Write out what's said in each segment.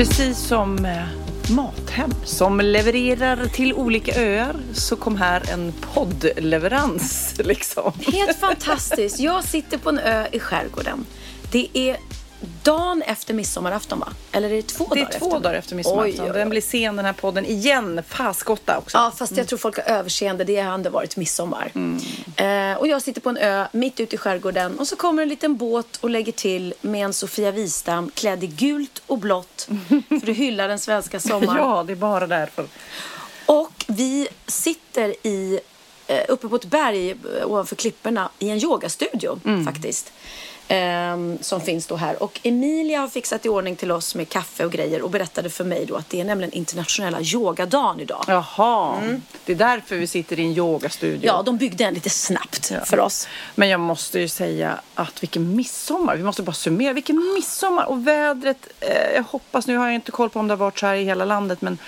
Precis som eh, Mathem som levererar till olika öar så kom här en poddleverans liksom. Helt fantastiskt. Jag sitter på en ö i skärgården. Det är dagen efter midsommarafton va? Eller är det två Det är dagar två efter? dagar efter midsommarafton. Oj, oj, oj. Den blir sen den här podden igen. Faskotta också. Ja, fast jag tror folk har överseende. Det har ändå varit midsommar. Mm. Eh, och jag sitter på en ö mitt ute i skärgården och så kommer en liten båt och lägger till med en Sofia Wistam klädd i gult och blått för att hylla den svenska sommaren. Ja, det är bara därför. Och vi sitter i, uppe på ett berg eh, ovanför klipporna i en yogastudio Mm. faktiskt. ehm, som finns då här. Och Emilia har fixat i ordning till oss med kaffe och grejer och berättade för mig då att det är nämligen internationella yogadagen idag. Jaha, det är därför vi sitter i en yogastudio. Mm. Ja, de byggde en lite snabbt Ja. för oss. Men jag måste ju säga att vilken midsommar. Vi måste bara summera. Vilken midsommar. Och vädret. Eh, jag hoppas, nu har jag inte koll på om det har varit så här i hela landet. Men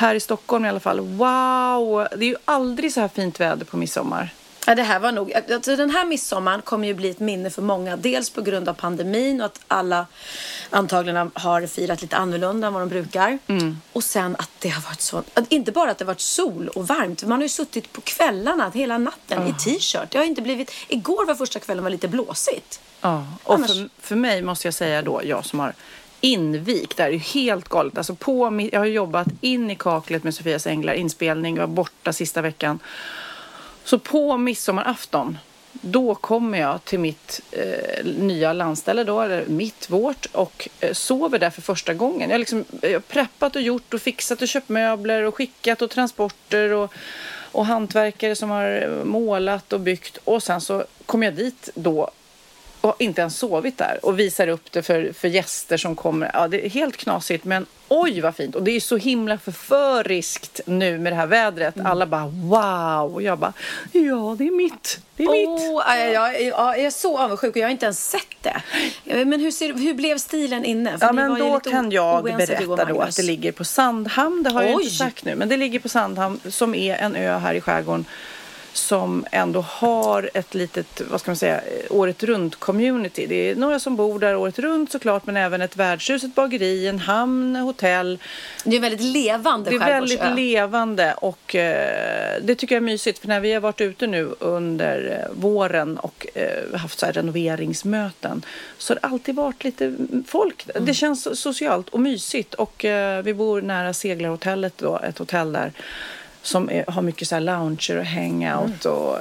här i Stockholm i alla fall. Wow! Det är ju aldrig så här fint väder på midsommar. Ja, det här var nog, alltså den här midsommaren kommer ju bli ett minne för många. Dels på grund av pandemin och att alla antagligen har firat lite annorlunda än vad de brukar. Och sen att det har varit så, inte bara att det har varit sol och varmt. Man har ju suttit på kvällarna hela natten i t-shirt. Det har inte blivit, igår var första kvällen var lite blåsigt. Ja. Och Annars- för, för mig måste jag säga då, jag som har invigt, det här är ju helt galet. Alltså på, jag har jobbat in i kaklet med Sofias Änglar, inspelning, var borta sista veckan. Så på midsommarafton, då kommer jag till mitt eh, nya landställe då, eller mitt, vårt, och eh, sover där för första gången. Jag har liksom jag har preppat och gjort och fixat och köpt möbler och skickat och transporter och, och hantverkare som har målat och byggt. Och sen så kommer jag dit då och inte ens sovit där och visar upp det för, för gäster som kommer. Ja, det är helt knasigt men oj vad fint och det är så himla förföriskt nu med det här vädret. Alla bara wow och jag bara ja det är mitt. Det är mitt. Oh, jag, jag, jag är så avundsjuk och jag har inte ens sett det. Men hur, ser, hur blev stilen inne? För Ja men då kan jag berätta då att det ligger på Sandhamn. Det har jag Oj. inte sagt nu men det ligger på Sandhamn som är en ö här i skärgården som ändå har ett litet, vad ska man säga, året runt community. Det är några som bor där året runt såklart men även ett värdshus, ett bageri, en hamn, hotell. Det är väldigt levande Det är väldigt levande och eh, det tycker jag är mysigt för när vi har varit ute nu under eh, våren och eh, haft så renoveringsmöten så har det alltid varit lite folk. Mm. Det känns so- socialt och mysigt och eh, vi bor nära Seglarhotellet då, ett hotell där som är, har mycket så här lounger och hangout Mm. och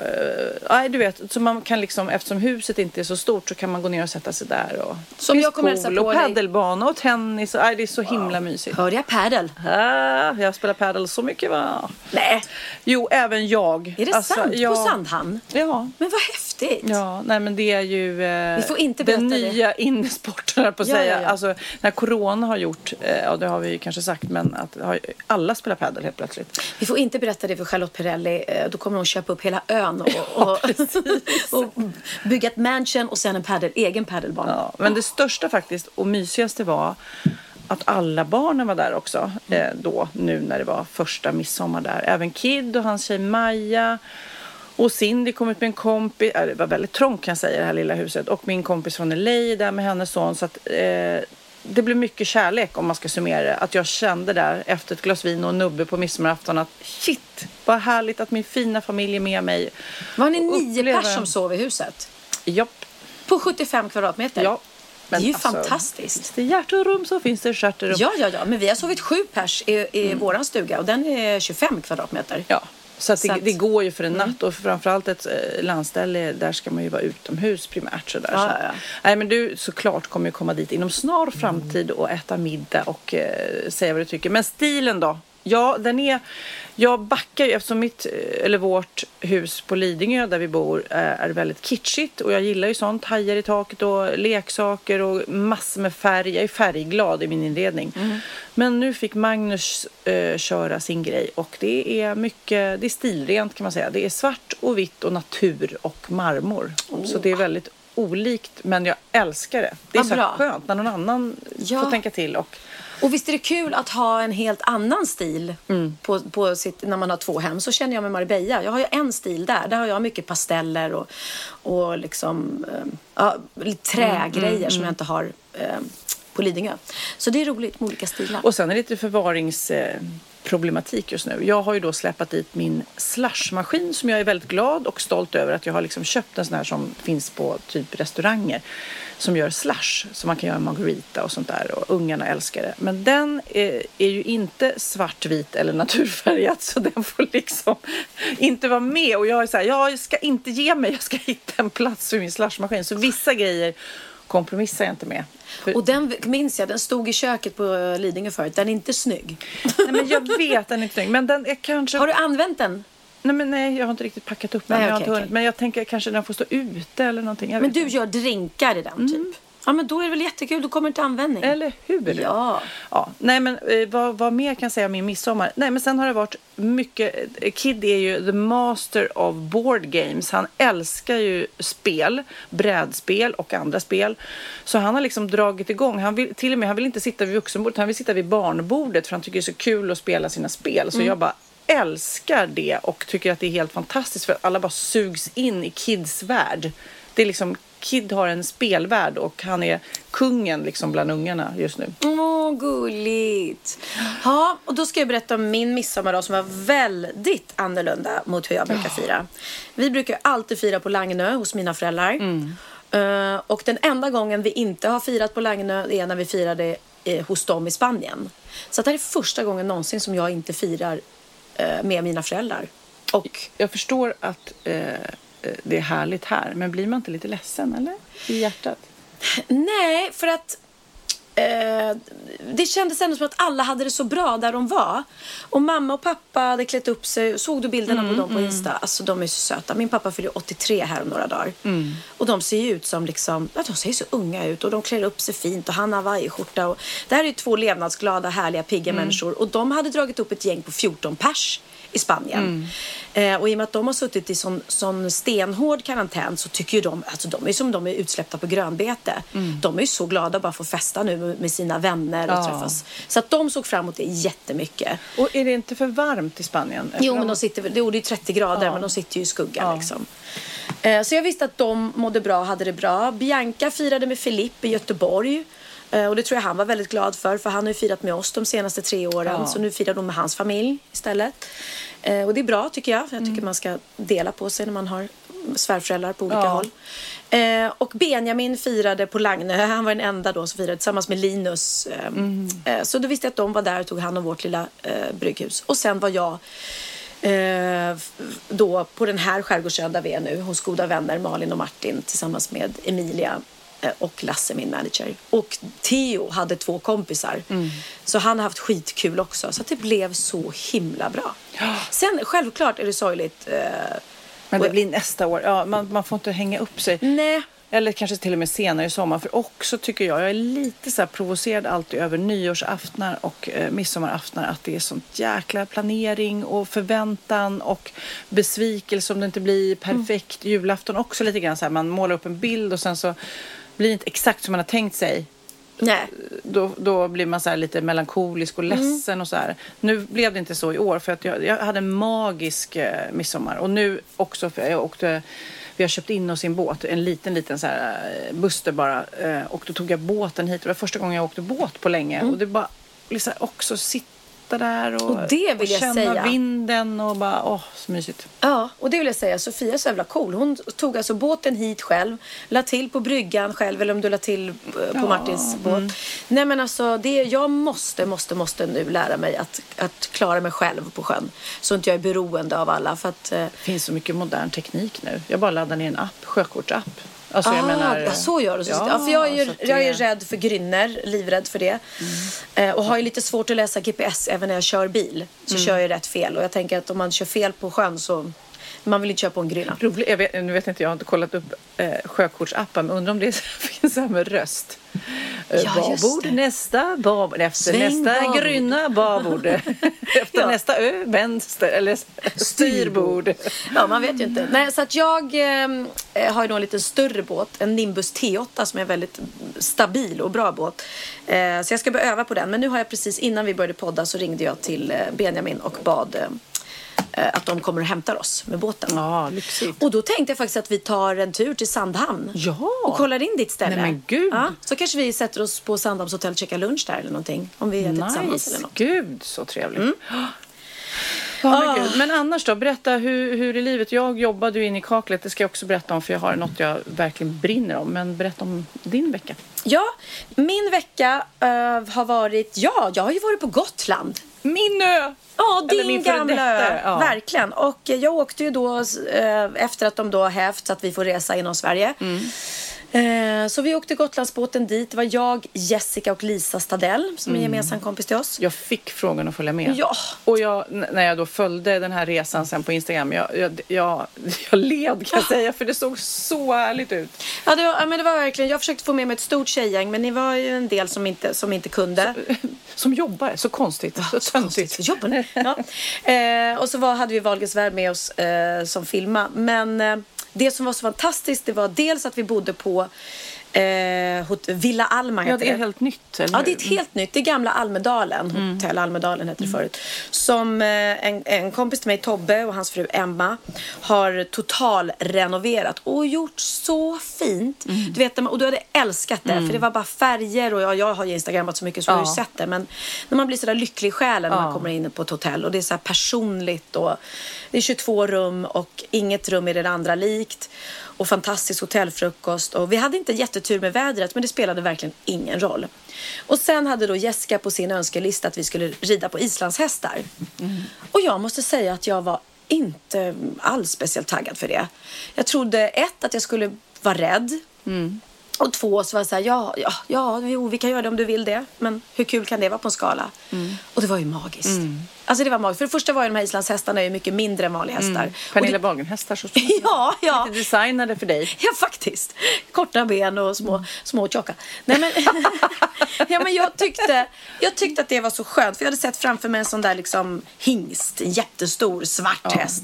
nej, du vet, så man kan liksom eftersom huset inte är så stort så kan man gå ner och sätta sig där och Så om finns jag kommer pool och paddelbana och tennis och, nej, det är så himla mysigt. Hörde jag padel? Ah, jag spelar padel så mycket va? Nej. Jo, även jag. Är det Alltså, sant? ja, På Sandhamn? Ja. Men vad häftigt. Ja, nej men det är ju eh, Vi får inte den det. nya innesporten, jag på att Ja, säga. ja, ja. Alltså, när corona har gjort, eh, ja det har vi ju kanske sagt, men att har, alla spelar padel helt plötsligt. Vi får inte berätta det för Charlotte Perrelli. eh, Då kommer hon köpa upp hela ön och, och, och bygga ett mansion och sen en paddel, egen paddelbana. Ja, men det största faktiskt och mysigaste var att alla barnen var där också eh, då, nu när det var första midsommar där. Även Kid och hans tjej Maja och Cindy kom ut med en kompis. Äh, det var väldigt trångt kan jag säga, det här lilla huset. Och min kompis från LA där med hennes son. Så att, eh, det blev mycket kärlek om man ska summera det. Att jag kände där efter ett glas vin och en nubbe på midsommarafton att shit, vad härligt att min fina familj är med mig. Var ni nio uppleva- pers som sov i huset? Japp. På 75 kvadratmeter? Ja. det är Men ju alltså, fantastiskt. Finns det hjärterum så finns det stjärterum. Ja, ja, ja. Men vi har sovit sju pers i, i våran stuga och den är 25 kvadratmeter. Mm. Ja, så, att det, Så att- Mm. det går ju för en natt och framförallt ett eh, landställe där ska man ju vara utomhus primärt. Så där. Ja, så. ja, ja. Nej, men du såklart kommer ju komma dit inom snar framtid och äta middag och eh, säga vad du tycker. Men stilen då? Ja, den är... Jag backar ju eftersom mitt, eh, eller vårt hus på Lidingö där vi bor eh, är väldigt kitschigt och jag gillar ju sånt. Hajar i taket och leksaker och massor med färg. Jag är färgglad i min inredning. Men nu fick Magnus eh, köra sin grej och det är mycket, det är stilrent kan man säga. Det är svart och vitt och natur och marmor. Så det är väldigt olikt men jag älskar det. Det är Vad så bra. skönt när någon annan Ja. får tänka till och Och visst är det kul att ha en helt annan stil Mm. på, på sitt, när man har två hem. Så känner jag med Marbella. Jag har ju en stil där. Där har jag mycket pasteller och, och liksom, eh, ja, trägrejer Mm, som jag inte har eh, på Lidingö. Så det är roligt med olika stilar. Och sen är det lite förvaringsproblematik just nu. Jag har ju då släpat dit min slushmaskin som jag är väldigt glad och stolt över att jag har liksom köpt en sån här som finns på typ restauranger som gör slush så man kan göra margarita och sånt där och ungarna älskar det. Men den är, är ju inte svartvit eller naturfärgad så den får liksom inte vara med och jag är så här, jag ska inte ge mig, jag ska hitta en plats för min slushmaskin. Så vissa grejer kompromissar jag inte med. För- Och den minns jag, den stod i köket på Lidingö förut. Den är inte snygg. Nej, men jag vet den är inte snygg. Men den är kanske... Har du använt den? Nej, men nej, jag har inte riktigt packat upp den. Nej, jag hunnit. okej. Men jag tänker kanske den får stå ute eller någonting. Men du inte. gör drinkar i den Mm. typ? Ja, men då är det väl jättekul. Då kommer det till användning. Eller hur? Ja. ja. Nej, men eh, vad, vad mer kan jag säga om min midsommar? Nej, men sen har det varit mycket... eh, Kid är ju the master of board games. Han älskar ju spel, brädspel och andra spel. Så han har liksom dragit igång. Han vill, till och med, han vill inte sitta vid vuxenbordet, han vill sitta vid barnbordet för han tycker det är så kul att spela sina spel. Så jag bara älskar det och tycker att det är helt fantastiskt för att alla bara sugs in i Kids värld. Det är liksom, Kid har en spelvärld och han är kungen liksom bland ungarna just nu. Åh, gulligt. Ja, och då ska jag berätta om min midsommardag som var väldigt annorlunda mot hur jag brukar fira. Vi brukar alltid fira på Lagnö hos mina föräldrar. Eh, och den enda gången vi inte har firat på Lagnö är när vi firade eh, hos dem i Spanien. Så det här är första gången någonsin som jag inte firar med mina föräldrar. Och Jag förstår att eh, eh, det är härligt här, men blir man inte lite ledsen eller? I hjärtat? Nej, för att eh, det kändes ändå som att alla hade det så bra där de var. Och mamma och pappa hade klätt upp sig. Såg du bilderna på dem på Insta? Alltså de är så söta. Min pappa fyller 83 här om några dagar. Och de ser ju ut som liksom, ja, de ser så unga ut och de klär upp sig fint och han har hawaiiskjorta. Och det här är ju två levnadsglada, härliga, pigga människor. Och de hade dragit upp ett gäng på 14 pers i Spanien. Eh, och i och med att de har suttit i sån, sån stenhård karantän så tycker ju de, alltså de är som de är utsläppta på grönbete. De är ju så glada att bara få festa nu med, sina vänner och Ja. träffas. Så att de såg fram emot det jättemycket. Och är det inte för varmt i Spanien? Jo, men de sitter, det är ju 30 grader, Ja. men de sitter ju i skuggan Ja. liksom. Eh, Så jag visste att de mådde bra och hade det bra. Bianca firade med Filip i Göteborg. Eh, Och det tror jag han var väldigt glad för, för han har ju firat med oss de senaste tre åren. Ja. Så nu firar de med hans familj istället. Eh, Och det är bra tycker jag, för jag tycker man ska dela på sig när man har svärföräldrar på olika Ja. håll. Eh, och Benjamin firade på Lagnö. Han var den enda då som firade tillsammans med Linus. Eh, eh, så då visste jag att de var där och tog hand om vårt lilla eh, brygghus. Och sen var jag eh, då på den här skärgårdsön där vi är nu hos goda vänner Malin och Martin tillsammans med Emilia och Lasse, min manager. Och Theo hade två kompisar. Så han har haft skitkul också. Så det blev så himla bra. Sen självklart är det sorgligt. Eh, Men det och- blir nästa år. Ja, man, man får inte hänga upp sig. Nej. Eller kanske till och med senare i sommar. För också tycker jag, jag är lite så här provocerad alltid över nyårsaftnar och eh, midsommaraftnar. Att det är sånt jäkla planering och förväntan och besvikelse om det inte blir perfekt. Julafton också lite grann så här, man målar upp en bild och sen så blir inte exakt som man har tänkt sig. Nej. Då, då blir man så lite melankolisk och ledsen och så här. Nu blev det inte så i år för att jag, jag hade en magisk eh, midsommar. Och nu också, för jag åkte, vi har köpt in oss i en båt, en liten, liten så här eh, Buster bara. Eh, och då tog jag båten hit. Det var första gången jag åkte båt på länge. Och det bara, liksom också sitta där och, Och det vill jag känna säga. vinden och bara, åh, så mysigt. Ja, och det vill jag säga. Sofia är så jävla cool. Hon tog alltså båten hit själv, la till på bryggan själv, eller om du la till eh, på Martins båt. mm. Nej men alltså, det, jag måste, måste, måste nu lära mig att, att klara mig själv på sjön. Så inte jag är beroende av alla. För att, eh, Det finns så mycket modern teknik nu. Jag bara laddar ner en app, sjökortsapp. Alltså jag ah, menar... ja, så gör du. Ja, ja, för jag är ju jag är Mm. rädd för grynner, livrädd för det. Eh, och har ju lite svårt att läsa GPS även när jag kör bil. Så Mm. kör jag rätt fel. Och jag tänker att om man kör fel på sjön så man vill inte köra på en grynna. Rolig, jag vet, nu vet inte, jag har inte kollat upp eh, sjökortsappen, men undrar om det finns här med röst. Eh, Ja, babord, nästa, babord, efter Sväng nästa babord. grynna babord, efter Ja. nästa ö, vänster, eller styrbord. Ja, man vet ju inte. Nej, så att jag eh, har ju då en lite större båt, en Nimbus T8 som är en väldigt stabil och bra båt. Eh, så jag ska börja öva på den. Men nu har jag precis innan vi började podda så ringde jag till eh, Benjamin och bad eh, att de kommer och hämtar oss med båten. Ja, lyxigt. Och då tänkte jag faktiskt att vi tar en tur till Sandhamn. Ja. Och kollar in ditt ställe. Nej, men gud. Ja, så kanske vi sätter oss på Sandhamns hotell och käkar lunch där eller någonting. Om vi äter tillsammans eller Nice, något. gud så trevligt. Ja, men, gud. men annars då, berätta hur, hur är livet? Jag jobbade ju in i kaklet, det ska jag också berätta om för jag har något jag verkligen brinner om. Men berätta om din vecka. Ja, min vecka eh, har varit, ja, jag har ju varit på Gotland. Min ö! Ja, din min gamla ö. ja. Verkligen. Och jag åkte ju då eh, efter att de då har hävt så att vi får resa inom Sverige. Mm. Eh, så vi åkte Gotlandsbåten dit. Det var jag, Jessica och Lisa Stadell som är en gemensam kompis till oss. Jag fick frågan att följa med. Ja. Och jag, när jag då följde den här resan sen på Instagram, jag, jag, jag, jag led kan jag säga, för det såg så härligt ut. Ja, det var, ja, men det var verkligen, jag försökte få med mig ett stort tjejgäng men ni var ju en del som inte, som inte kunde. Som jobbar, så konstigt, så töntigt. Jobbar ni? Ja. Eh, och så var, hade vi Wahlgrens värld med oss eh, som filma. Men eh, det som var så fantastiskt det var dels att vi bodde på eh, hot, Villa Alma heter Ja, det är helt nytt, eller Ja, det är ett helt nytt. Det är gamla Almedalen. Mm. Hotell Almedalen hette det förut. Som eh, en, en kompis till mig, Tobbe, och hans fru Emma har total renoverat och gjort så fint. Mm. Du vet, och du hade älskat det. För det var bara färger och jag, jag har ju instagrammat så mycket så jag har ju Ja. sett det. Men när man blir sådär lycklig i själen när man Ja. kommer in på ett hotell och det är så här personligt och det är 22 rum och inget rum är det andra likt och fantastisk hotellfrukost och vi hade inte jättetur med vädret men det spelade verkligen ingen roll. Och sen hade då Jessica på sin önskelista att vi skulle rida på islandshästar. Och jag måste säga att jag var inte alls speciellt taggad för det. Jag trodde ett att jag skulle vara rädd. Och två så var jag så här, ja, ja, ja, jo, vi kan göra det om du vill det. Men hur kul kan det vara på en skala? Och det var ju magiskt. Alltså det var magiskt. För det första var ju de här islandshästarna är ju mycket mindre än vanliga hästar. Och Pernilla det, Wahlgren-hästar så Ja, ja. Lite designade för dig. Ja, faktiskt. Korta ben och små, små och tjocka. Nej, men, ja, men jag, tyckte, jag tyckte att det var så skönt. För jag hade sett framför mig en sån där liksom hingst. En jättestor svart häst.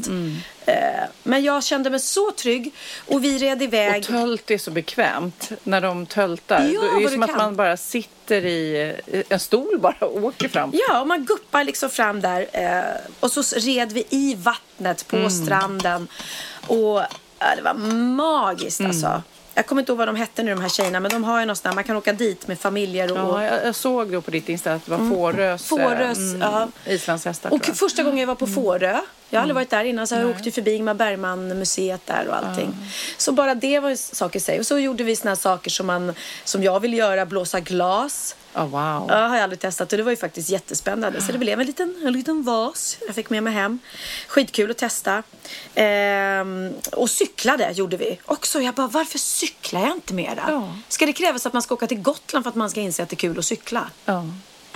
Eh, Men jag kände mig så trygg. Och vi red iväg. Och tölt är så bekvämt när de töltar. Ja, är det vad ju som att kan. man bara sitter i en stol bara och åker fram. Ja, och man guppar liksom fram där. Eh, och så red vi i vattnet på stranden. Och ja, det var magiskt alltså. Jag kommer inte ihåg vad de hette nu de här tjejerna. Men de har ju någon sån här, man kan åka dit med familjer. Och, Ja, jag, jag såg då på ditt Insta att det var Fårös, Mm. Fårös, eh, ja. islandshästar. Och första gången jag var på Fårö, jag har aldrig varit där innan, så jag åkte förbi Ingmar Bergman-museet där och allting. Så bara det var ju sak i sig. Och så gjorde vi såna här saker som, man, som jag ville göra, blåsa glas. Ja, wow. Ja, har jag aldrig testat och det var ju faktiskt jättespännande. Så det blev en liten, en liten vas jag fick med mig hem. Skitkul att testa. Ehm, och cyklade gjorde vi också. Jag bara, varför cyklar jag inte mera? Ja. Ska det krävas att man ska åka till Gotland för att man ska inse att det är kul att cykla? Ja.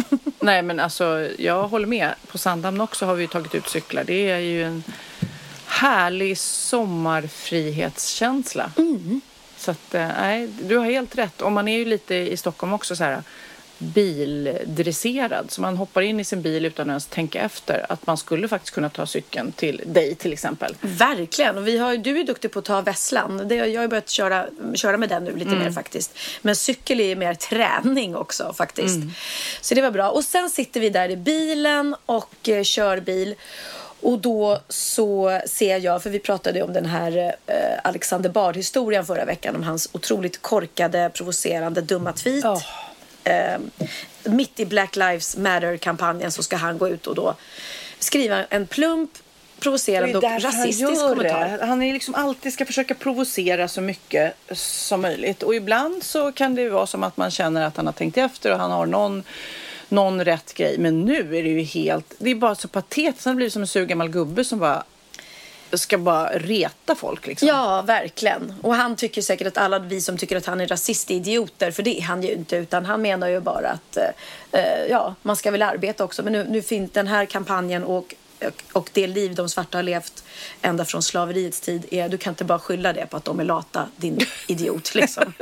Nej men alltså jag håller med. På Sandhamn också har vi tagit ut cyklar. Det är ju en härlig sommarfrihetskänsla. Mm. Så att eh, nej, du har helt rätt. Och man är ju lite i Stockholm också så här bildresserad. Så man hoppar in i sin bil utan att ens tänka efter. Att man skulle faktiskt kunna ta cykeln till dig till exempel. Verkligen. Och vi har, du är duktig på att ta vässlan. Det, jag har börjat köra, köra med den nu lite mer faktiskt. Men cykel är mer träning också faktiskt. Så det var bra. Och sen sitter vi där i bilen och eh, kör bil. Och då så ser jag, för vi pratade om den här eh, Alexander Bard-historien förra veckan om hans otroligt korkade, provocerande, dumma tweet. Oh. Eh, mitt i Black Lives Matter-kampanjen så ska han gå ut och då skriva en plump provocerande och rasistisk han kommentar. Det. Han är liksom alltid ska försöka provocera så mycket som möjligt. Och ibland så kan det ju vara som att man känner att han har tänkt efter och han har någon någon rätt grej. Men nu är det ju helt, det är bara så patetiskt. Han blir som en sur gammal gubbe som bara ska bara reta folk liksom. Ja, verkligen. Och han tycker säkert att alla vi som tycker att han är rasist är idioter, för det är han ju inte, utan han menar ju bara att eh, eh ja, man ska väl arbeta också. Men nu, nu finns den här kampanjen och och det liv de svarta har levt ända från slaveriets tid är, du kan inte bara skylla det på att de är lata, din idiot liksom.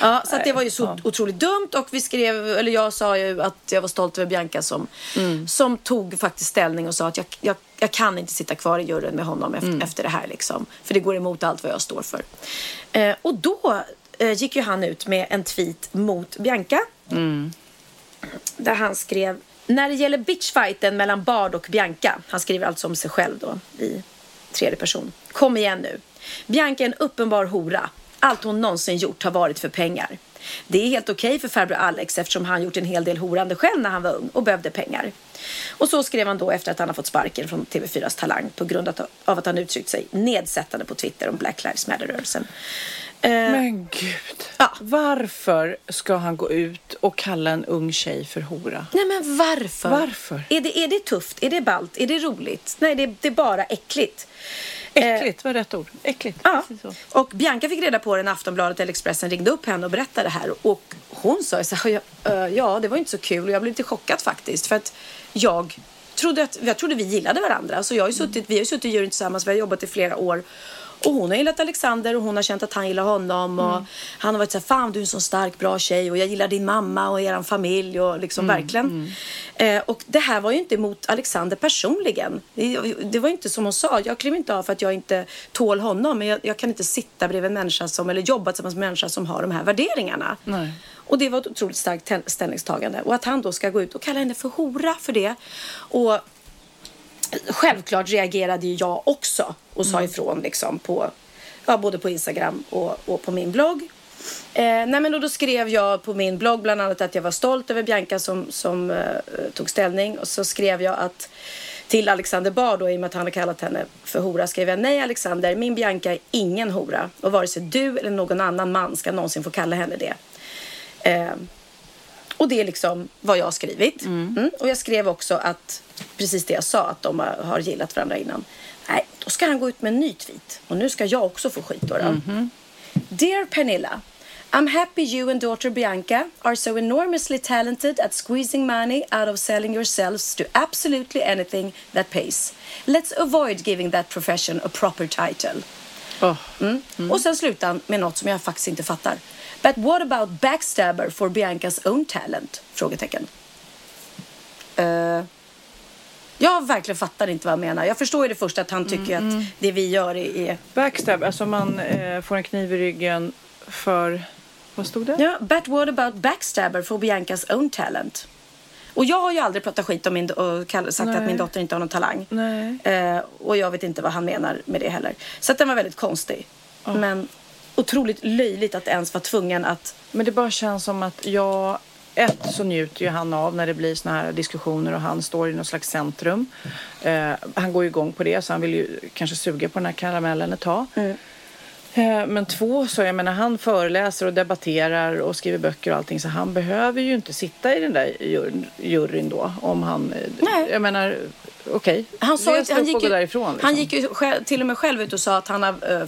ja, så det var ju så otroligt dumt och vi skrev, eller jag sa ju att jag var stolt över Bianca som, mm. som tog faktiskt ställning och sa att jag, jag, jag kan inte sitta kvar i juryn med honom efter, mm. efter det här liksom. För det går emot allt vad jag står för. Eh, och då eh, gick ju han ut med en tweet mot Bianca. Mm. Där han skrev när det gäller bitchfighten mellan Bard och Bianca, han skriver alltså om sig själv då i tredje person. Kom igen nu. Bianca är en uppenbar hora. Allt hon någonsin gjort har varit för pengar. Det är helt okej okay för farbror Alex eftersom han gjort en hel del horande själv när han var ung och behövde pengar. Och så skrev han då efter att han har fått sparken från TV4s Talang på grund av att han uttryckt sig nedsättande på Twitter om Black Lives Matter-rörelsen. Eh, Men gud. Ja. Varför ska han gå ut och kalla en ung tjej för hora? Nej men varför? Varför? Är det, är det tufft? Är det ballt? Är det roligt? Nej, det, det är bara äckligt. Äckligt var rätt ord. Äckligt. Ja. Och Bianca fick reda på det när Aftonbladet eller Expressen ringde upp henne och berättade det här. Och hon sa så här, ja det var inte så kul och jag blev lite chockad faktiskt. För att jag trodde, att, jag trodde vi gillade varandra. Så jag har suttit, vi har ju suttit i juryn tillsammans, vi har jobbat i flera år. Och hon har gillat Alexander och hon har känt att han gillar honom. Och mm. Han har varit så här, fan du är en så stark, bra tjej och jag gillar din mamma och er familj och liksom mm. verkligen. Mm. Eh, och det här var ju inte mot Alexander personligen. Det, det, var inte som hon sa, jag klev inte av för att jag inte tål honom. Men jag, jag kan inte sitta bredvid en människa som, eller jobba tillsammans med en människa som har de här värderingarna. Nej. Och det var ett otroligt starkt ställningstagande. Och att han då ska gå ut och kalla henne för hora för det. Och självklart reagerade jag också och sa mm. ifrån liksom på, ja, både på Instagram och, och på min blogg. Eh, nej men då, då, skrev jag på min blogg bland annat att jag var stolt över Bianca som, som eh, tog ställning och så skrev jag att till Alexander Bard då, i och med att han har kallat henne för hora skrev jag nej Alexander, min Bianca är ingen hora och vare sig du eller någon annan man ska någonsin få kalla henne det. Eh, och det är liksom vad jag har skrivit. Mm. Mm. Och jag skrev också att precis det jag sa, att de har gillat varandra innan. Nej, då ska han gå ut med en ny tweet. Och nu ska jag också få skit då. då. Mm. Dear Pernilla. I'm happy you and daughter Bianca are so enormously talented at squeezing money out of selling yourselves to absolutely anything that pays. Let's avoid giving that profession a proper title. Oh. Mm. Mm. Och sen slutar han med något som jag faktiskt inte fattar. But what about backstabber for Biancas own talent? Frågetecken. Uh, jag verkligen fattar inte vad han menar. Jag förstår ju det första att han tycker mm, att mm. det vi gör är... Backstab, alltså man eh, får en kniv i ryggen för... Vad stod det? Ja, but what about backstabber for Biancas own talent? Och jag har ju aldrig pratat skit om min och sagt Nej. att min dotter inte har någon talang. Eh, och jag vet inte vad han menar med det heller. Så att den var väldigt konstig. Oh. Men otroligt löjligt att ens vara tvungen att... Men det bara känns som att jag ett så njuter ju han av när det blir såna här diskussioner och han står i något slags centrum. Eh, han går ju igång på det så han vill ju kanske suga på den här karamellen ett tag. Mm. Eh, men två, så jag menar han föreläser och debatterar och skriver böcker och allting så han behöver ju inte sitta i den där juryn då om han... Eh, Nej. Jag menar okej. Okay. Han, sa, han, gick ju, därifrån, liksom. han gick ju själv, till och med själv ut och sa att han har uh,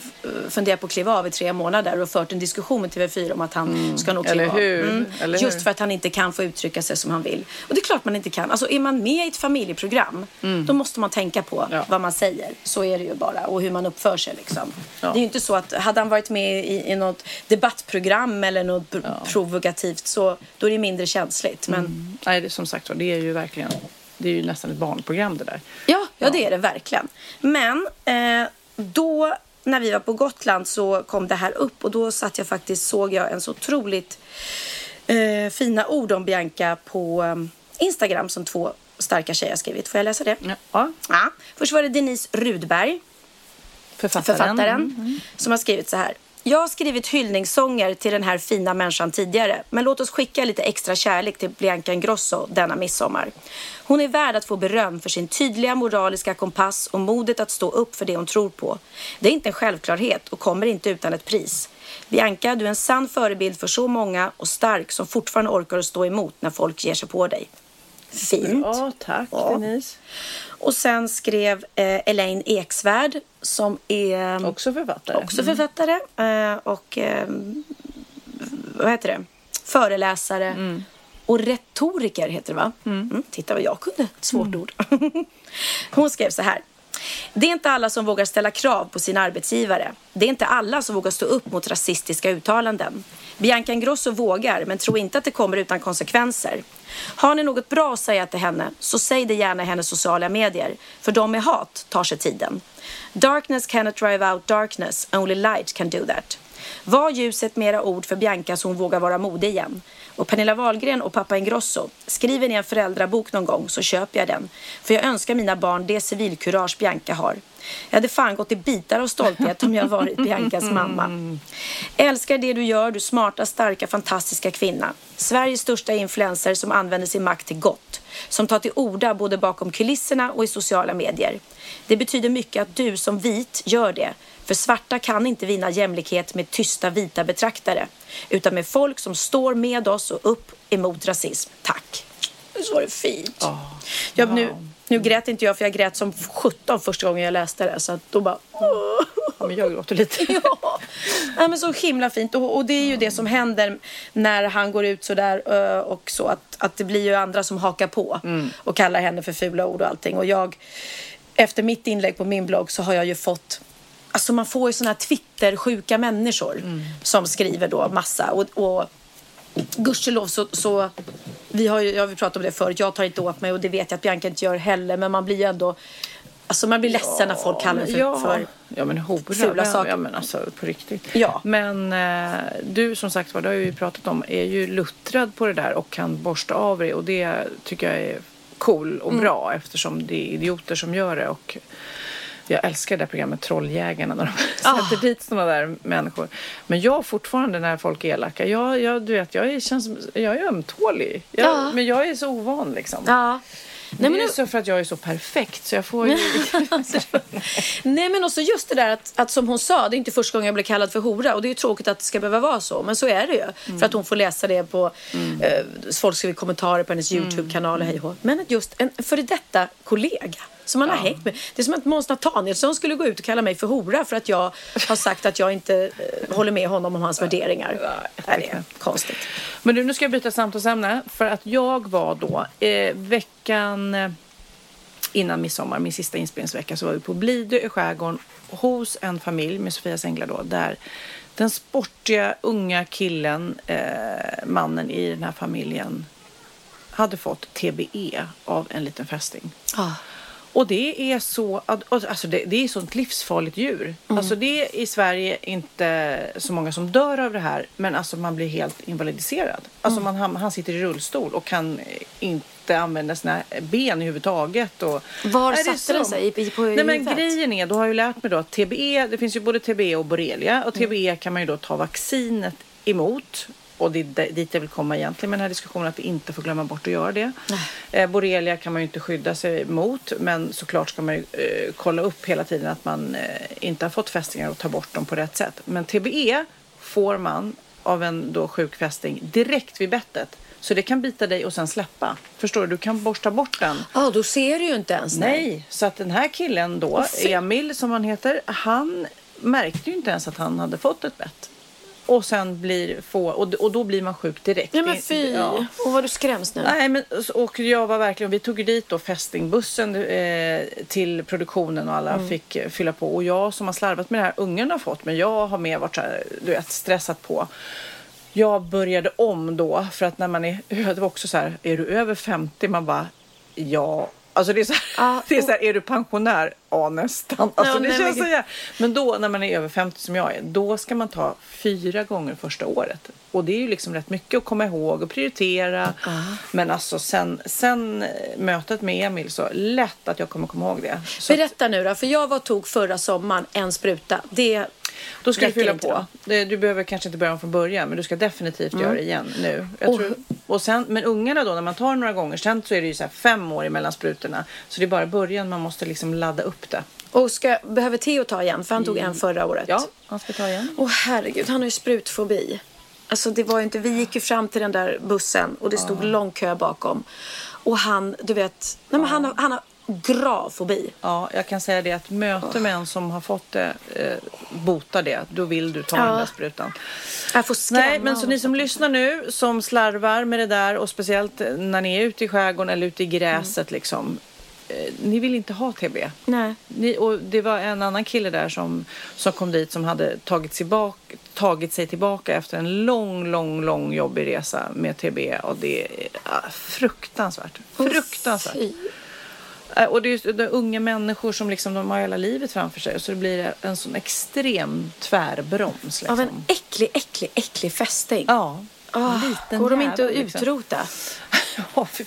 funderat på att kliva av i tre månader och fört en diskussion med TV4 om att han mm. ska nog kliva Eller hur? av. Mm. Eller Just för att han inte kan få uttrycka sig som han vill. Och det är klart man inte kan. Alltså är man med i ett familjeprogram mm. då måste man tänka på ja. vad man säger. Så är det ju bara. Och hur man uppför sig liksom. Ja. Det är ju inte så att hade han varit med i, i något debattprogram eller något ja. provokativt så då är det mindre känsligt. Men... Mm. Nej, det, som sagt det är ju verkligen det är ju nästan ett barnprogram det där. Ja, ja, det är det verkligen. Men eh, då när vi var på Gotland så kom det här upp och då satt jag faktiskt, såg jag en så otroligt eh, fina ord om Bianca på eh, Instagram som två starka tjejer har skrivit. Får jag läsa det? Ja. Ja. Först var det Denise Rudberg, Författaren. författaren, som har skrivit så här. Jag har skrivit hyllningssånger till den här fina människan tidigare, men låt oss skicka lite extra kärlek till Bianca Ingrosso denna midsommar. Hon är värd att få beröm för sin tydliga moraliska kompass och modet att stå upp för det hon tror på. Det är inte en självklarhet och kommer inte utan ett pris. Bianca, du är en sann förebild för så många och stark som fortfarande orkar att stå emot när folk ger sig på dig. Fint. Ja, tack Ja. Denise. Och sen skrev eh, Elaine Eksvärd som är Också författare. också författare eh, och eh, vad heter det? föreläsare och retoriker heter det va? Mm. Titta vad jag kunde, svårt ord. Hon skrev så här. Det är inte alla som vågar ställa krav på sin arbetsgivare. Det är inte alla som vågar stå upp mot rasistiska uttalanden. Bianca Ingrosso vågar, men tro inte att det kommer utan konsekvenser. Har ni något bra att säga till henne, så säg det gärna i hennes sociala medier. För de med hat tar sig tiden. Darkness cannot drive out darkness, only light can do that. Var ljuset med era ord för Bianca så hon vågar vara modig igen. Och Pernilla Wahlgren och pappa Ingrosso, skriver ni en föräldrabok någon gång så köper jag den. För jag önskar mina barn det civilkurage Bianca har. Jag hade fan gått i bitar av stolthet om jag varit Biancas mamma. Älskar det du gör, du smarta, starka, fantastiska kvinna. Sveriges största influencer som använder sin makt till gott. Som tar till orda både bakom kulisserna och i sociala medier. Det betyder mycket att du som vit gör det. För svarta kan inte vinna jämlikhet med tysta vita betraktare. Utan med folk som står med oss och upp emot rasism. Tack. Så var det fint. jag, nu, nu grät inte jag för jag grät som 17 första gången jag läste det. Så att då bara... Ja, men jag gråter lite. Ja, ja men så himla fint. Och, och det är ju det som händer när han går ut sådär eh, och så att, att det blir ju andra som hakar på och kallar henne för fula ord och allting. Och jag, efter mitt inlägg på min blogg så har jag ju fått Alltså man får ju sådana här Twitter-sjuka människor som skriver då massa. Och, och gudskelov så, så vi har ju, jag har vi pratat om det förut, jag tar inte åt mig och det vet jag att Bianca inte gör heller. Men man blir ju ändå, alltså man blir ledsen när folk kallar för, ja. för ja, men hora. fula saker. Ja, men alltså på riktigt. Ja. Men eh, du som sagt var, det har vi ju pratat om, är ju luttrad på det där och kan borsta av det. Och det tycker jag är cool och bra eftersom det är idioter som gör det. Och jag älskar det där programmet Trolljägarna när de sätter dit sådana där människor. Men jag fortfarande när folk är elaka, jag, jag, du vet, jag är, känns, jag är ömtålig. Jag, Ja. Men jag är så ovan liksom. Ja. Nej, Nej, men det är så för att jag är så perfekt så jag får ju... nej men också just det där att, att som hon sa, det är inte första gången jag blir kallad för hora och det är ju tråkigt att det ska behöva vara så, men så är det ju. För att hon får läsa det på, eh, folk skriver kommentarer på hennes YouTube-kanal och hej och. Men just en före detta kollega som man har hängt med. Det är som att Måns Nathanielsson skulle gå ut och kalla mig för hora för att jag har sagt att jag inte eh, håller med honom om hans värderingar. Nej, det är konstigt. Men du, nu ska jag byta samtalsämne. För att jag var då eh, veckan eh, innan midsommar, min sista inspelningsvecka, så var vi på Blidö i skärgården hos en familj med Sofias änglar då, där den sportiga unga killen, eh, mannen i den här familjen, hade fått TBE av en liten fästing. Ah. Och det är så, alltså det, det är sånt livsfarligt djur. Alltså det är i Sverige inte så många som dör av det här, men alltså man blir helt invalidiserad. Alltså man, han, sitter i rullstol och kan inte använda sina ben överhuvudtaget. Och, Var satte den sig? I- i- på Nej men grejen är, då har jag ju lärt mig då att TBE, det finns ju både TBE och borrelia och TBE kan man ju då ta vaccinet emot. Och det är dit jag vill komma egentligen med den här diskussionen, att vi inte får glömma bort att göra det. Eh, borrelia kan man ju inte skydda sig mot, men såklart ska man ju eh, kolla upp hela tiden att man eh, inte har fått fästingar och ta bort dem på rätt sätt. Men TBE får man av en då sjuk fästing direkt vid bettet. Så det kan bita dig och sen släppa. Förstår du? Du kan borsta bort den. Ja, då ser du ju inte ens. Nej, så att den här killen då, Emil som han heter, han märkte ju inte ens att han hade fått ett bett. Och sen blir få, och, och då blir man sjuk direkt. Nej men fy. ja. Och vad du skräms nu. Nej, men, och jag var verkligen, vi tog dit då fästingbussen eh, till produktionen och alla Mm. fick fylla på. Och jag som har slarvat med det här, ungen har fått, men jag har mer varit så här, du vet, stressat på. Jag började om då, för att när man är, det var också så här, är du över 50? Man bara, ja, Alltså det är så här, Ja, det är, så här är du pensionär? Ja nästan. Alltså Ja, det nej, känns men- så här. Men då när man är över 50 som jag är, då ska man ta fyra gånger första året. Och det är ju liksom rätt mycket att komma ihåg och prioritera. Men alltså sen, sen eh, mötet med Emil så lätt att jag kommer komma ihåg det. Så att, Berätta nu då, för jag var tog förra sommaren en spruta. Det då ska du fylla på. då? Du behöver kanske inte börja om från början men du ska definitivt Mm. göra det igen nu. Jag Och- tror, och sen, men ungarna då när man tar några gånger sen så är det ju så fem år emellan sprutorna. Så det är bara början man måste liksom ladda upp det. Och ska, behöver Theo ta igen? För han tog en förra året. Ja, han ska ta igen. Åh herregud, han har ju sprutfobi. Alltså det var inte, vi gick ju fram till den där bussen och det stod lång kö bakom. Och han, du vet, nej men han, har, han har grav fobi. Ja, jag kan säga det att möte med en som har fått det eh, botar det. Då vill du ta Ja. den där sprutan. Jag får skrämma Nej, men så ni som lyssnar nu som slarvar med det där och speciellt när ni är ute i skärgården eller ute i gräset liksom. Ni vill inte ha TB. Nej. Ni, och det var en annan kille där som, som kom dit som hade tagit sig, bak, tagit sig tillbaka efter en lång, lång, lång jobbig resa med TB. Och det är ah, fruktansvärt. Fruktansvärt. Eh, Och det är är unga människor som liksom, de har hela livet framför sig. Så det blir en sån extrem tvärbroms. Liksom. Av en äcklig, äcklig, äcklig fästing. Ja. Ah, liten går de inte att liksom. utrota? Ja, fy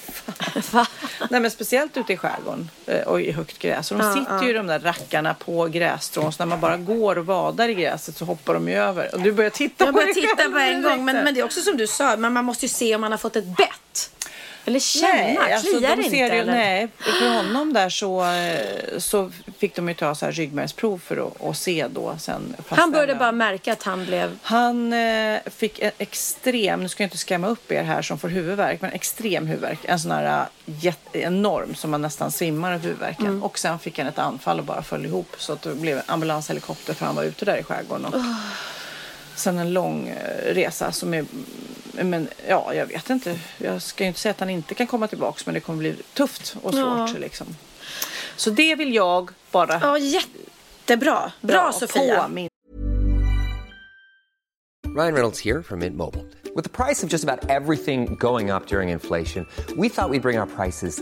fan. Nej, men speciellt ute i skärgården eh, och i högt gräs. Och de Ja, sitter ju de där rackarna på grässtrån. Så när man bara går och vadar i gräset så hoppar de ju över. Och du börjar titta Jag på börjar dig titta på en gång. Men, men det är också som du sa, men man måste ju se om man har fått ett bett. Eller känna, Nej, alltså, kliar de inte? ju, nej, för honom där så, så fick de ju ta så här ryggmärgsprov för att och se då sen. Han började bara märka att han blev... Han eh, fick en extrem, nu ska jag inte skrämma upp er här som får huvudvärk, men extrem huvudvärk. En sån här eh, jätte, enorm som man nästan svimmar av huvudvärken. Mm. Och sen fick han ett anfall och bara föll ihop. Så att det blev ambulanshelikopter för han var ute där i skärgården. Och Sen en lång eh, resa som är, men ja, jag vet inte. Jag ska ju inte säga att han inte kan komma tillbaks, men det kommer bli tufft och svårt Ja. liksom. Så det vill jag bara Ja, jättebra. Bra, dra Sofia. på min Ryan Reynolds here from Mint Mobile. With the price of just about everything going up during inflation, we thought we'd bring our prices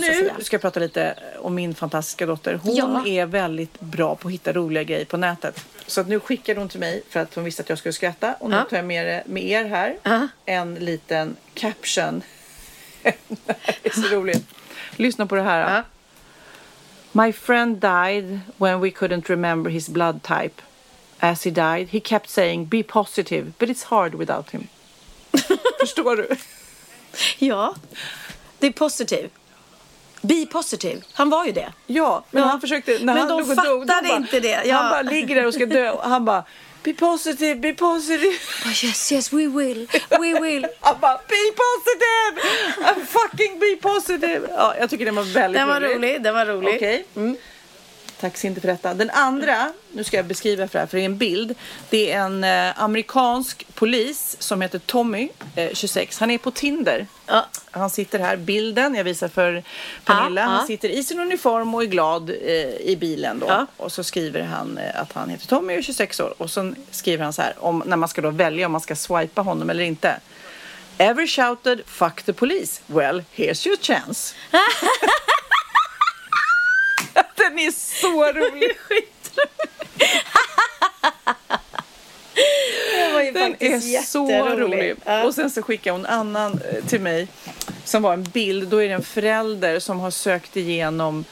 Nu ska jag prata lite om min fantastiska dotter. Hon Ja. är väldigt bra på att hitta roliga grejer på nätet. Så att nu skickade hon till mig för att hon visste att jag skulle skratta. Och nu Ja. tar jag med, med er här Ja. en liten caption. det är så roligt. Lyssna på det här. Ja. My friend died when we couldn't remember his blood type. As he died, he kept saying be positive, but it's hard without him. Förstår du? Ja, det är positiv. Be positive. Han var ju det. Ja, men Ja. han försökte, när Men han de låg och dog, fattade bara- inte det, ja. Han bara ligger där och ska dö och han bara Be positive, be positive. Oh, yes, yes, we will. We will. Han bara Be positive! I'm fucking be positive. Ja, jag tycker den var väldigt Den var rolig. Den var rolig. Okej. Tack Cindy för detta. Den andra, nu ska jag beskriva för det här, för det är en bild. Det är en eh, amerikansk polis som heter Tommy, eh, 26. Han är på Tinder. Ja. Han sitter här, bilden, jag visar för Pernilla. Ja, ja. Han sitter i sin uniform och är glad eh, i bilen då. Och så skriver han eh, att han heter Tommy och är 26 år. Och så skriver han så här, om, när man ska då välja om man ska swipa honom eller inte. Ever shouted fuck the police? Well, here's your chance. Den är så rolig. Den är så rolig. Ja. Och sen så skickade hon en annan eh, till mig som var en bild. Då är det en förälder som har sökt igenom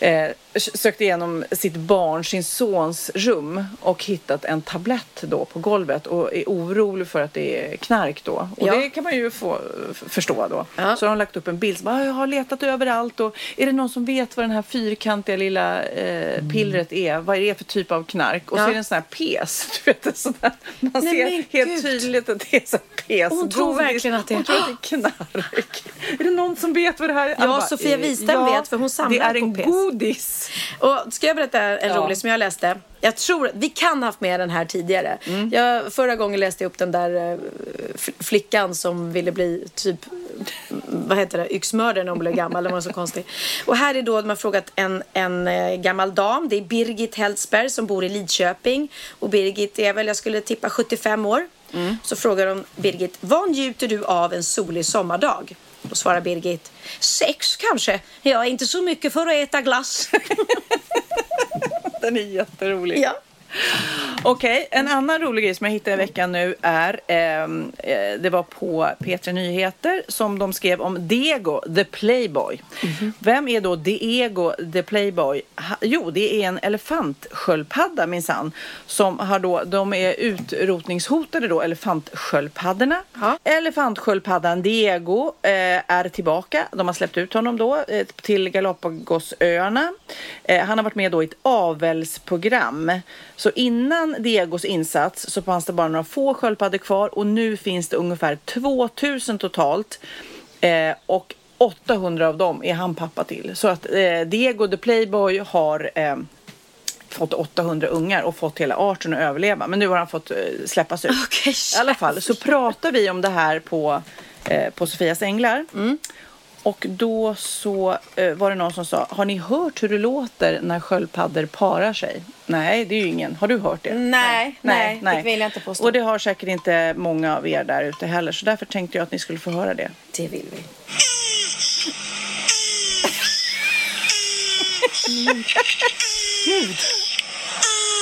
eh, sökt igenom sitt barn, sin sons rum och hittat en tablett då på golvet och är orolig för att det är knark då. Och Ja. det kan man ju få förstå då. Ja. Så har de lagt upp en bild bara, "Ah, jag har letat överallt och är det någon som vet vad den här fyrkantiga lilla eh, pillret är? Vad är det för typ av knark? Och så Ja. är det en sån här pes. Du vet, sån här, man Nej, ser helt gud. tydligt att det är så pes. Hon tror godis. verkligen att det är- Hon tror att det är knark. är det någon som vet vad det här är? Bara, Sofia eh, Wistam vet, för hon samlar Det är på en pes. godis. Och ska jag berätta en Ja. rolig som jag läste? Jag tror, vi kan ha haft med den här tidigare. Jag, förra gången läste jag upp den där eh, flickan som ville bli typ, vad heter det, yxmördare när hon blev gammal. Den var så konstig. Och här är då, de har frågat en, en eh, gammal dam. Det är Birgit Heldsberg som bor i Lidköping. Och Birgit är väl, jag skulle tippa 75 år. Så frågar de Birgit, vad njuter du av en solig sommardag? Då svarar Birgit, sex kanske. Jag är inte så mycket för att äta glass. Den är jätterolig. Ja. Okej, en annan rolig grej som jag hittade i veckan nu är, ehm, eh, det var på P3 Nyheter som de skrev om Diego the Playboy. Vem är då Diego the Playboy? Ha, jo, det är en elefantsköldpadda minsann. Som har då, de är utrotningshotade då, elefantsköldpaddorna. Elefantsköldpaddan Diego eh, är tillbaka. De har släppt ut honom då eh, till Galapagosöarna. Eh, han har varit med då i ett avelsprogram. Så innan Diegos insats så fanns det bara några få sköldpaddor kvar och nu finns det ungefär 2000 totalt. Eh, och 800 av dem är han pappa till. Så att eh, Diego the Playboy har eh, fått 800 ungar och fått hela arten att överleva. Men nu har han fått eh, släppas ut. Okej, I alla fall så pratar vi om det här på, eh, på Sofias Änglar. Och då så eh, var det någon som sa, har ni hört hur det låter när sköldpaddor parar sig? Nej, det är ju ingen. Har du hört det? Nej, nej, det vill jag inte påstå. Och det har säkert inte många av er där ute heller. Så därför tänkte jag att ni skulle få höra det. Det vill vi. Gud.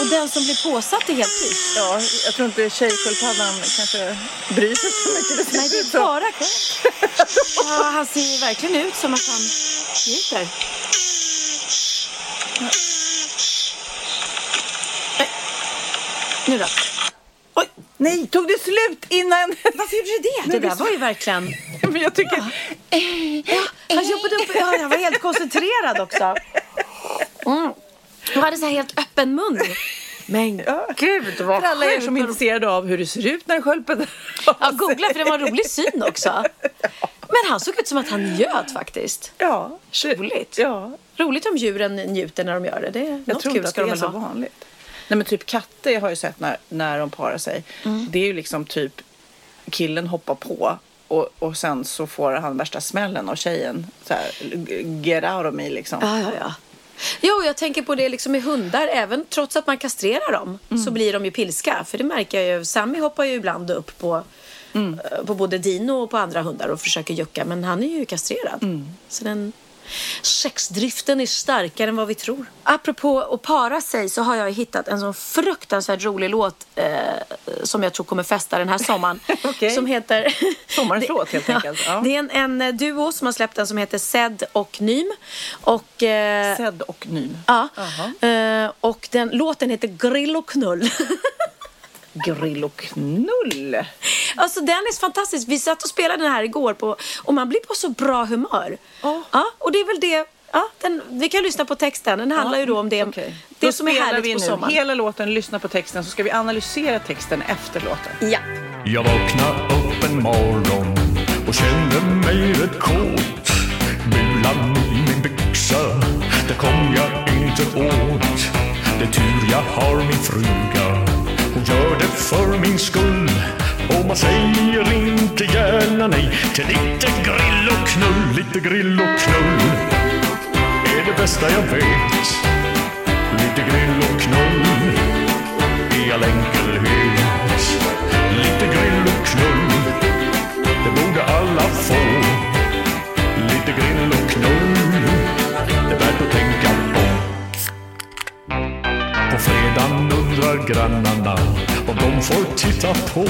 Och den som blir påsatt är helt tyst. Ja, jag tror inte tjejsköldpaddan kanske bryr sig så mycket. Nej, det är bara Ja, han ser ju verkligen ut som att han njuter. Nej. Nu då? Oj, nej, tog det slut innan? Varför gjorde det det? Det där var ju verkligen... Men jag tycker... Ja, han jobbade upp... Ja, jag var helt koncentrerad också. Mm. Och hade så här helt öppen mun. Men gud vad För alla er som är intresserade av hur det ser ut när en sköldpadda Ja, googla för det var en rolig syn också. Men han såg ut som att han njöt faktiskt. Ja, Roligt. Ja, Roligt om djuren njuter när de gör det. det är jag tror inte att det de är så ha. vanligt. Nej men typ katter jag har ju sett när, när de parar sig. Mm. Det är ju liksom typ killen hoppar på och, och sen så får han värsta smällen av tjejen. Så här, get out of me liksom. Ja, ja, ja. Jo, jag tänker på det liksom med hundar. Även trots att man kastrerar dem så blir de ju pilska. För det märker jag ju. Sammy hoppar ju ibland upp på, eh, på både Dino och på andra hundar och försöker jucka. Men han är ju kastrerad. Så den sexdriften är starkare än vad vi tror. Apropå att para sig så har jag hittat en sån fruktansvärt rolig låt eh, som jag tror kommer festa den här sommaren. Okej. Som heter... Sommarens Det- låt, helt enkelt. Ja. Det är en, en eh, duo som har släppt den som heter Zed och Nym. Och, eh, Sedd och Nym. Ja, Jaha. eh, och den låten heter Grill och knull. Grill och knull. alltså den är fantastisk. Vi satt och spelade den här igår på, och man blir på så bra humör. Ja. Ja, och det är väl det. Ja, den, vi kan lyssna på texten. Den handlar ju då om det, Okej. det Då som är härligt vi på sommaren. hela låten, lyssna på texten så ska vi analysera texten efter låten. Ja. Jag vaknade upp en morgon och kände mig rätt kåt. Bulan i min byxa, det kom jag inte åt. Det är tur jag har min fruga, gör det för min skull. Och man säger inte gärna nej till lite grill och knull, lite grill och knull. Är det bästa jag vet. Lite grill och knull i all enkelhet. Lite grill och knull, det borde alla få. Lite grill och knull, det är värt att tänka på. På fredag undrar grannarna om de får titta på.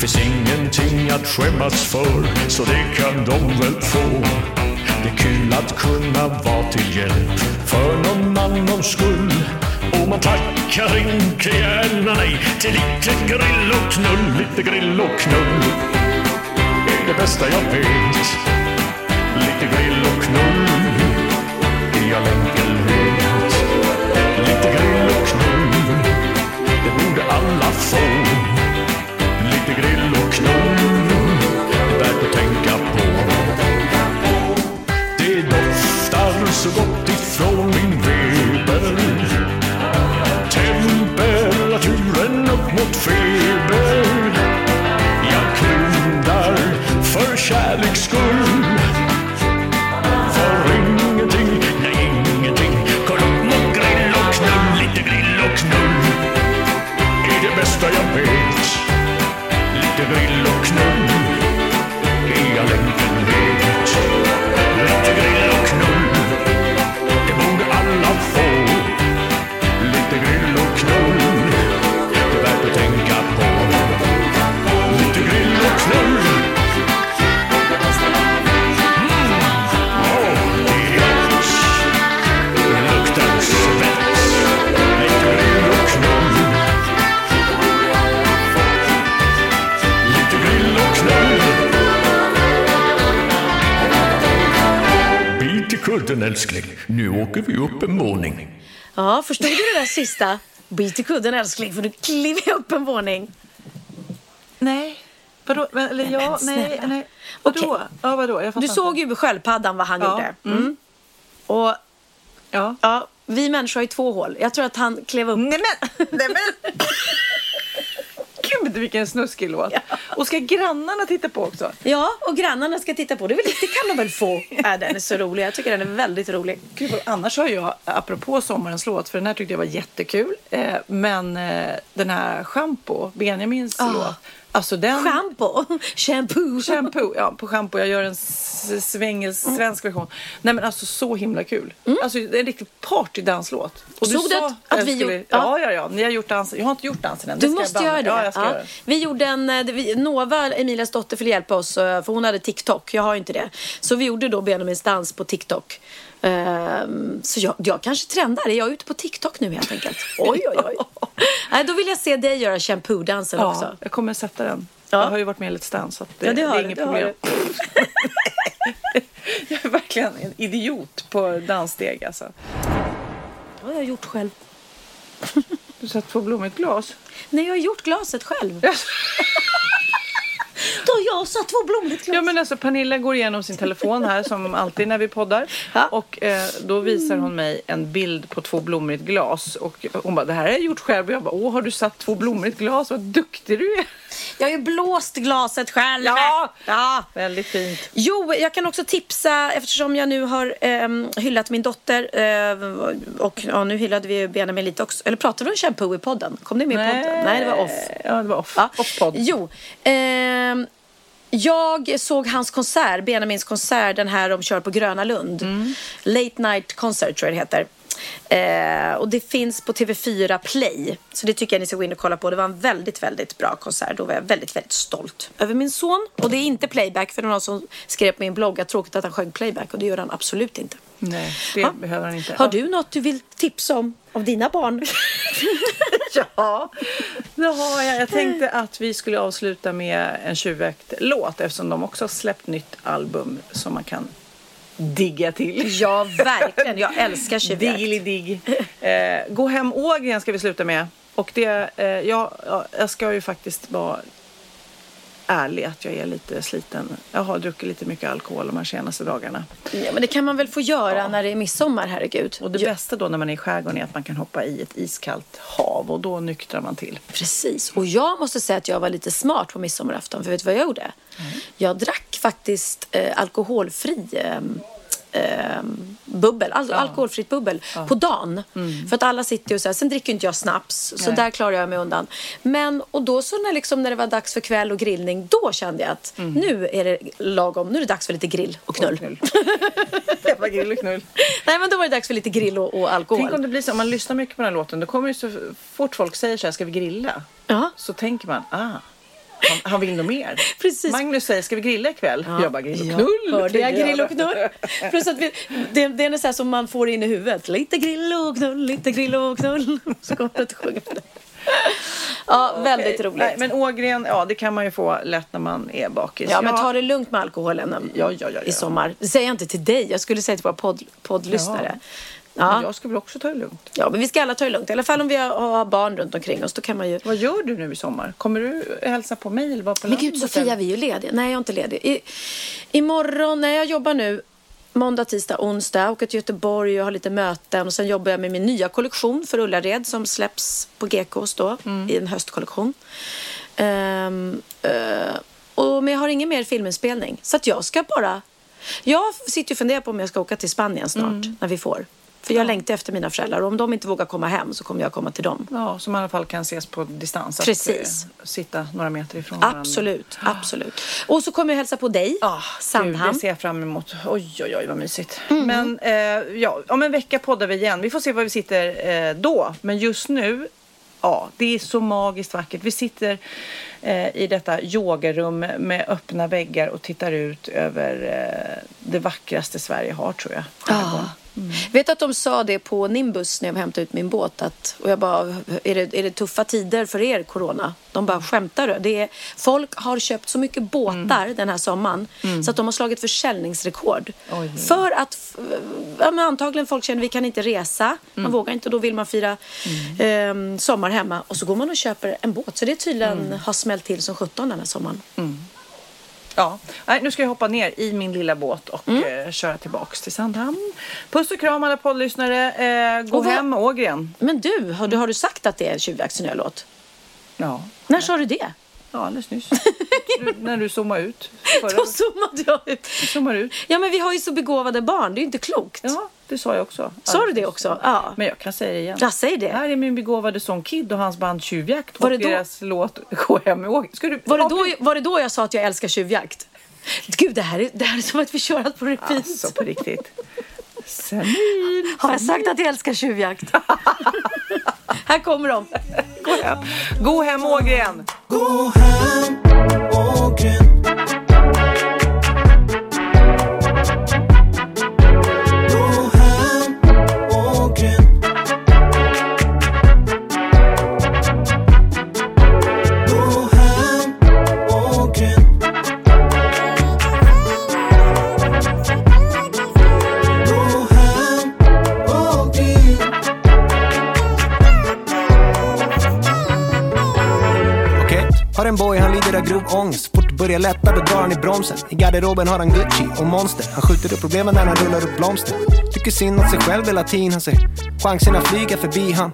Finns ingenting att skämmas för, så det kan de väl få. Det är kul att kunna vara till hjälp för någon annans skull. Och man tackar inte gärna nej till lite grill och knull, lite grill och knull. Är det bästa jag vet. Lite grill och knull Jag all åker vi upp en våning. Ja, förstod du det där sista? Byt i kudden älskling för nu kliver jag upp en våning. Nej. Vadå? Men, eller ja, men nej, nej. Vadå? Okej. Ja, vadå? Jag Du såg ju sköldpaddan vad han Ja, gjorde. mm. Mm. Och Ja. ja, vi människor har ju två hål. Jag tror att han klev upp. Nej men! Nej men! Gud vilken snuskig låt. Och ska grannarna titta på också? Ja, och grannarna ska titta på. Det, väl, det kan de väl få? Ja, den är så rolig. Jag tycker den är väldigt rolig. Gud, annars har jag, apropå sommarens låt, för den här tyckte jag var jättekul. Eh, men eh, den här Shampoo, Benjamins låt. Alltså den... Shampoo. Shampoo. Shampoo, ja på shampoo. Jag gör en svängel, svensk version. Nej men alltså så himla kul. Alltså det är en riktig partydanslåt. Och Såg du sa att- vi skulle- gjort- Ja, ja, ja. Ni har gjort dansen. Jag har inte gjort dansen än. Du måste göra det. Ja, jag ska göra det. Vi gjorde en, eh, vi- Nova, Emilias dotter, får hjälpa oss eh, för hon hade TikTok. Jag har inte det. Så vi gjorde då Benjamins dans på TikTok. Ehm, så jag, jag kanske trendar. Är jag ute på TikTok nu helt enkelt? Oj, oj, oj. Nej, då vill jag se dig göra shampoo-dansen Ja, också. jag kommer sätta den. Ja. Jag har ju varit med i Let's Dance så det, Ja, det har det är inget det problem. jag är verkligen en idiot på danssteg alltså. Det har jag gjort själv. Du satt på blommigt glas. Nej, jag har gjort glaset själv. Då har jag satt två glas. Ja men alltså Pernilla går igenom sin telefon här som alltid när vi poddar. Och eh, då visar hon mig en bild på två blommor i ett glas. Och hon bara det här har jag gjort själv. Och jag bara åh har du satt två blommor i ett glas? Vad duktig du är. Jag har ju blåst glaset själv. Ja. ja. Väldigt fint. Jo, jag kan också tipsa eftersom jag nu har ehm, hyllat min dotter eh, och ja, nu hyllade vi ju Benjamin lite också. Eller pratade vi om shampoo i podden? Kom det med i podden? Nej, det var off. Ja det var off. Ja. Off-podd. Jo. ehm, jag såg hans konsert, Benjamins konsert, den här de kör på Gröna Lund. Mm. Late Night Concert tror jag det heter. Eh, och det finns på TV4 Play. Så det tycker jag ni ska gå in och kolla på. Det var en väldigt, väldigt bra konsert. Då var jag väldigt, väldigt stolt över min son. Och det är inte playback för det var någon som skrev på min blogg att tråkigt att han sjöng playback och det gör han absolut inte. Nej det Ja. behöver han inte. Har du något du vill tipsa om av dina barn? Ja, det har jag. Jag tänkte att vi skulle avsluta med en tjuvväckt låt eftersom de också har släppt nytt album som man kan digga till. ja, verkligen. Jag älskar tjuvjakt. Diggily-digg. Eh, Gå hem Ågren ska vi sluta med. Och det, eh, ja, ja, jag ska ju faktiskt vara ärlig att jag är lite sliten. Jag har druckit lite mycket alkohol de här senaste dagarna. Ja, men det kan man väl få göra när det är midsommar, herregud. Och det Ja, bästa då när man är i skärgården är att man kan hoppa i ett iskallt hav och då nyktrar man till. Precis. Och jag måste säga att jag var lite smart på midsommarafton. För vet du vad jag gjorde? Jag drack faktiskt eh, alkoholfri eh, eh, bubbel, al- alkoholfritt bubbel på dagen. För att alla sitter och så här, sen dricker inte jag snaps. Så Nej. där klarar jag mig undan. Men, och då så när, liksom, när det var dags för kväll och grillning, då kände jag att nu är det lagom. Nu är det dags för lite grill och knull. knull. Jävla grill och knull. Nej, men då var det dags för lite grill och, och alkohol. Tänk om det blir så, om man lyssnar mycket på den här låten, då kommer det så fort folk säger så här, ska vi grilla? Ja. Så tänker man, ah, han, han vill nog mer. Precis. Magnus säger, ska vi grilla ikväll? Jag bara, grill och Ja, knull. Hörde jag grill och knull? Plus att vi, det, det är så här som man får in i huvudet. Lite grill och knull, lite grill och knull. Så kommer jag att sjunga på det. Ja, väldigt roligt. Nej, men Ågren, ja det kan man ju få lätt när man är bakis. Ja, men ta det lugnt med alkoholen Ja, ja, ja, ja. i sommar. Det säger jag inte till dig. Jag skulle säga till våra podd, poddlyssnare. Ja. Jag ska väl också ta det lugnt. ja, men vi ska alla ta det lugnt. I alla fall om vi har, barn runt omkring oss. Då kan man ju... Vad gör du nu i sommar? Kommer du hälsa på mig eller vara på Men gud, Sofia, vi är ju lediga. Nej, jag är inte ledig. I, imorgon, när jag jobbar nu måndag, tisdag, onsdag. Åker till Göteborg och har lite möten. Och sen jobbar jag med min nya kollektion för Ullared som släpps på Gekås då. I en höstkollektion. Ehm, eh, och, men jag har ingen mer filminspelning. Så att jag ska bara... Jag sitter och funderar på om jag ska åka till Spanien snart. När vi får. För jag längtar efter mina föräldrar. Och om de inte vågar komma hem så kommer jag komma till dem. Ja, som i alla fall kan ses på distans. Precis. Att, eh, sitta några meter ifrån varandra. Absolut, absolut. Och så kommer jag hälsa på dig, Ah, Sandhamn. Mm. Det ser jag fram emot. Oj, oj, oj vad mysigt. Men eh, ja, om en vecka poddar vi igen. Vi får se var vi sitter eh, då. Men just nu, ja, det är så magiskt vackert. Vi sitter eh, i detta yogarum med öppna väggar och tittar ut över eh, det vackraste Sverige har tror jag. Ja, Vet att de sa det på Nimbus när jag hämtade ut min båt. Att, och jag bara, är det, är det tuffa tider för er, corona? De bara, skämtar du? Det är, folk har köpt så mycket båtar den här sommaren så att de har slagit försäljningsrekord. För att, ja, antagligen folk känner vi kan inte resa, man vågar inte och då vill man fira ehm, sommar hemma. Och så går man och köper en båt. Så det tydligen har smällt till som 17 den här sommaren. Ja, Nej, nu ska jag hoppa ner i min lilla båt och eh, köra tillbaks till Sandhamn. Puss och kram alla poddlyssnare. Eh, gå Och vad- hem Ågren. Men du, har du, har du sagt att det är en tjuvjaktsnölåt? Ja, När sa du det? ja alldeles nyss. du, när du zoomade ut. Förra, Då zoomade jag ut. du zoomade ut. Ja, men vi har ju så begåvade barn. Det är ju inte klokt. Ja, det sa jag också. Sa du det också? Ja. Men jag kan säga det igen. Ja, säg det. Här är min begåvade son Kid och hans band Tjuvjakt Var och det då- deras låt Gå hem Ågren. Ska du... Var, det då, var det då jag sa att jag älskar tjuvjakt? Gud, det här är, det här är som att vi kör allt på repeat. Alltså på riktigt. Senil. Har jag sagt att jag älskar tjuvjakt? här kommer de. Gå hem. Gå hem Ågren. Okej, har en boy, han lider av grov ångest. Fort det börjar lätta, då drar han i bromsen. I garderoben har han Gucci och Monster. Han skjuter upp problemen när han rullar upp blomster. Tycker synd om sig själv hela tiden. Han säger chanserna flyga förbi han.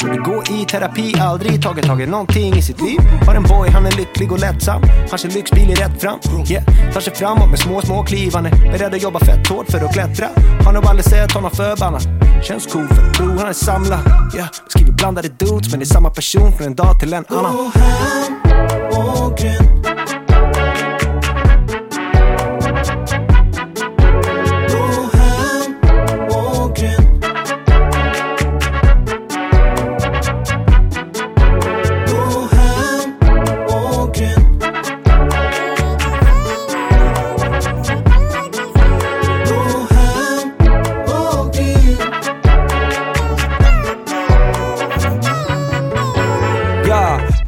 Borde gå i terapi, aldrig tagit tag i någonting i sitt liv. Har en boy, han är lycklig och lättsam. Han kör lyxbil i rätt fram. Yeah. Tar sig framåt med små, små kliv. Han är beredd att jobba fett hårt för att klättra. Har nog aldrig sett honom förbannad. Känns cool för bro, han är samlad. Yeah. Skriver blandade dudes, men det är samma person från en dag till en annan.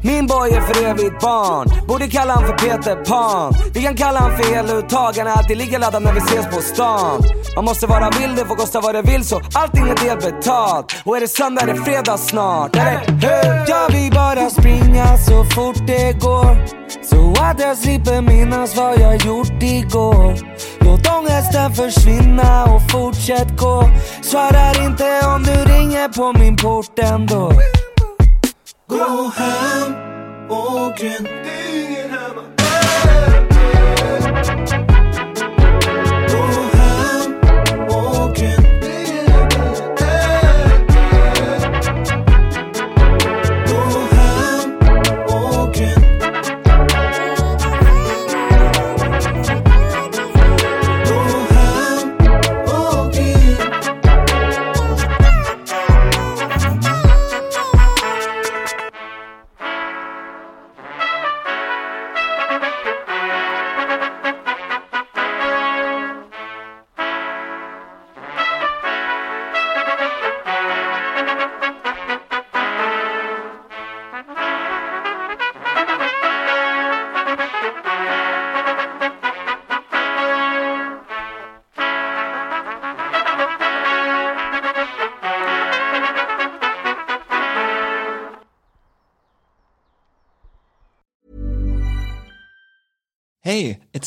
Min boy är för evigt barn. Borde kalla han för Peter Pan. Vi kan kalla han för eluttag Han är alltid lika laddad när vi ses på stan. Man måste vara vild, det får kosta vad det vill så allting är delbetalt Och är det söndag är det fredag snart, eller hur? Jag vill bara springa så fort det går. Så att jag slipper minnas vad jag gjort igår. Låt ångesten försvinna och fortsätt gå. Svarar inte om du ringer på min port ändå. Gå hem, Ågren. Det är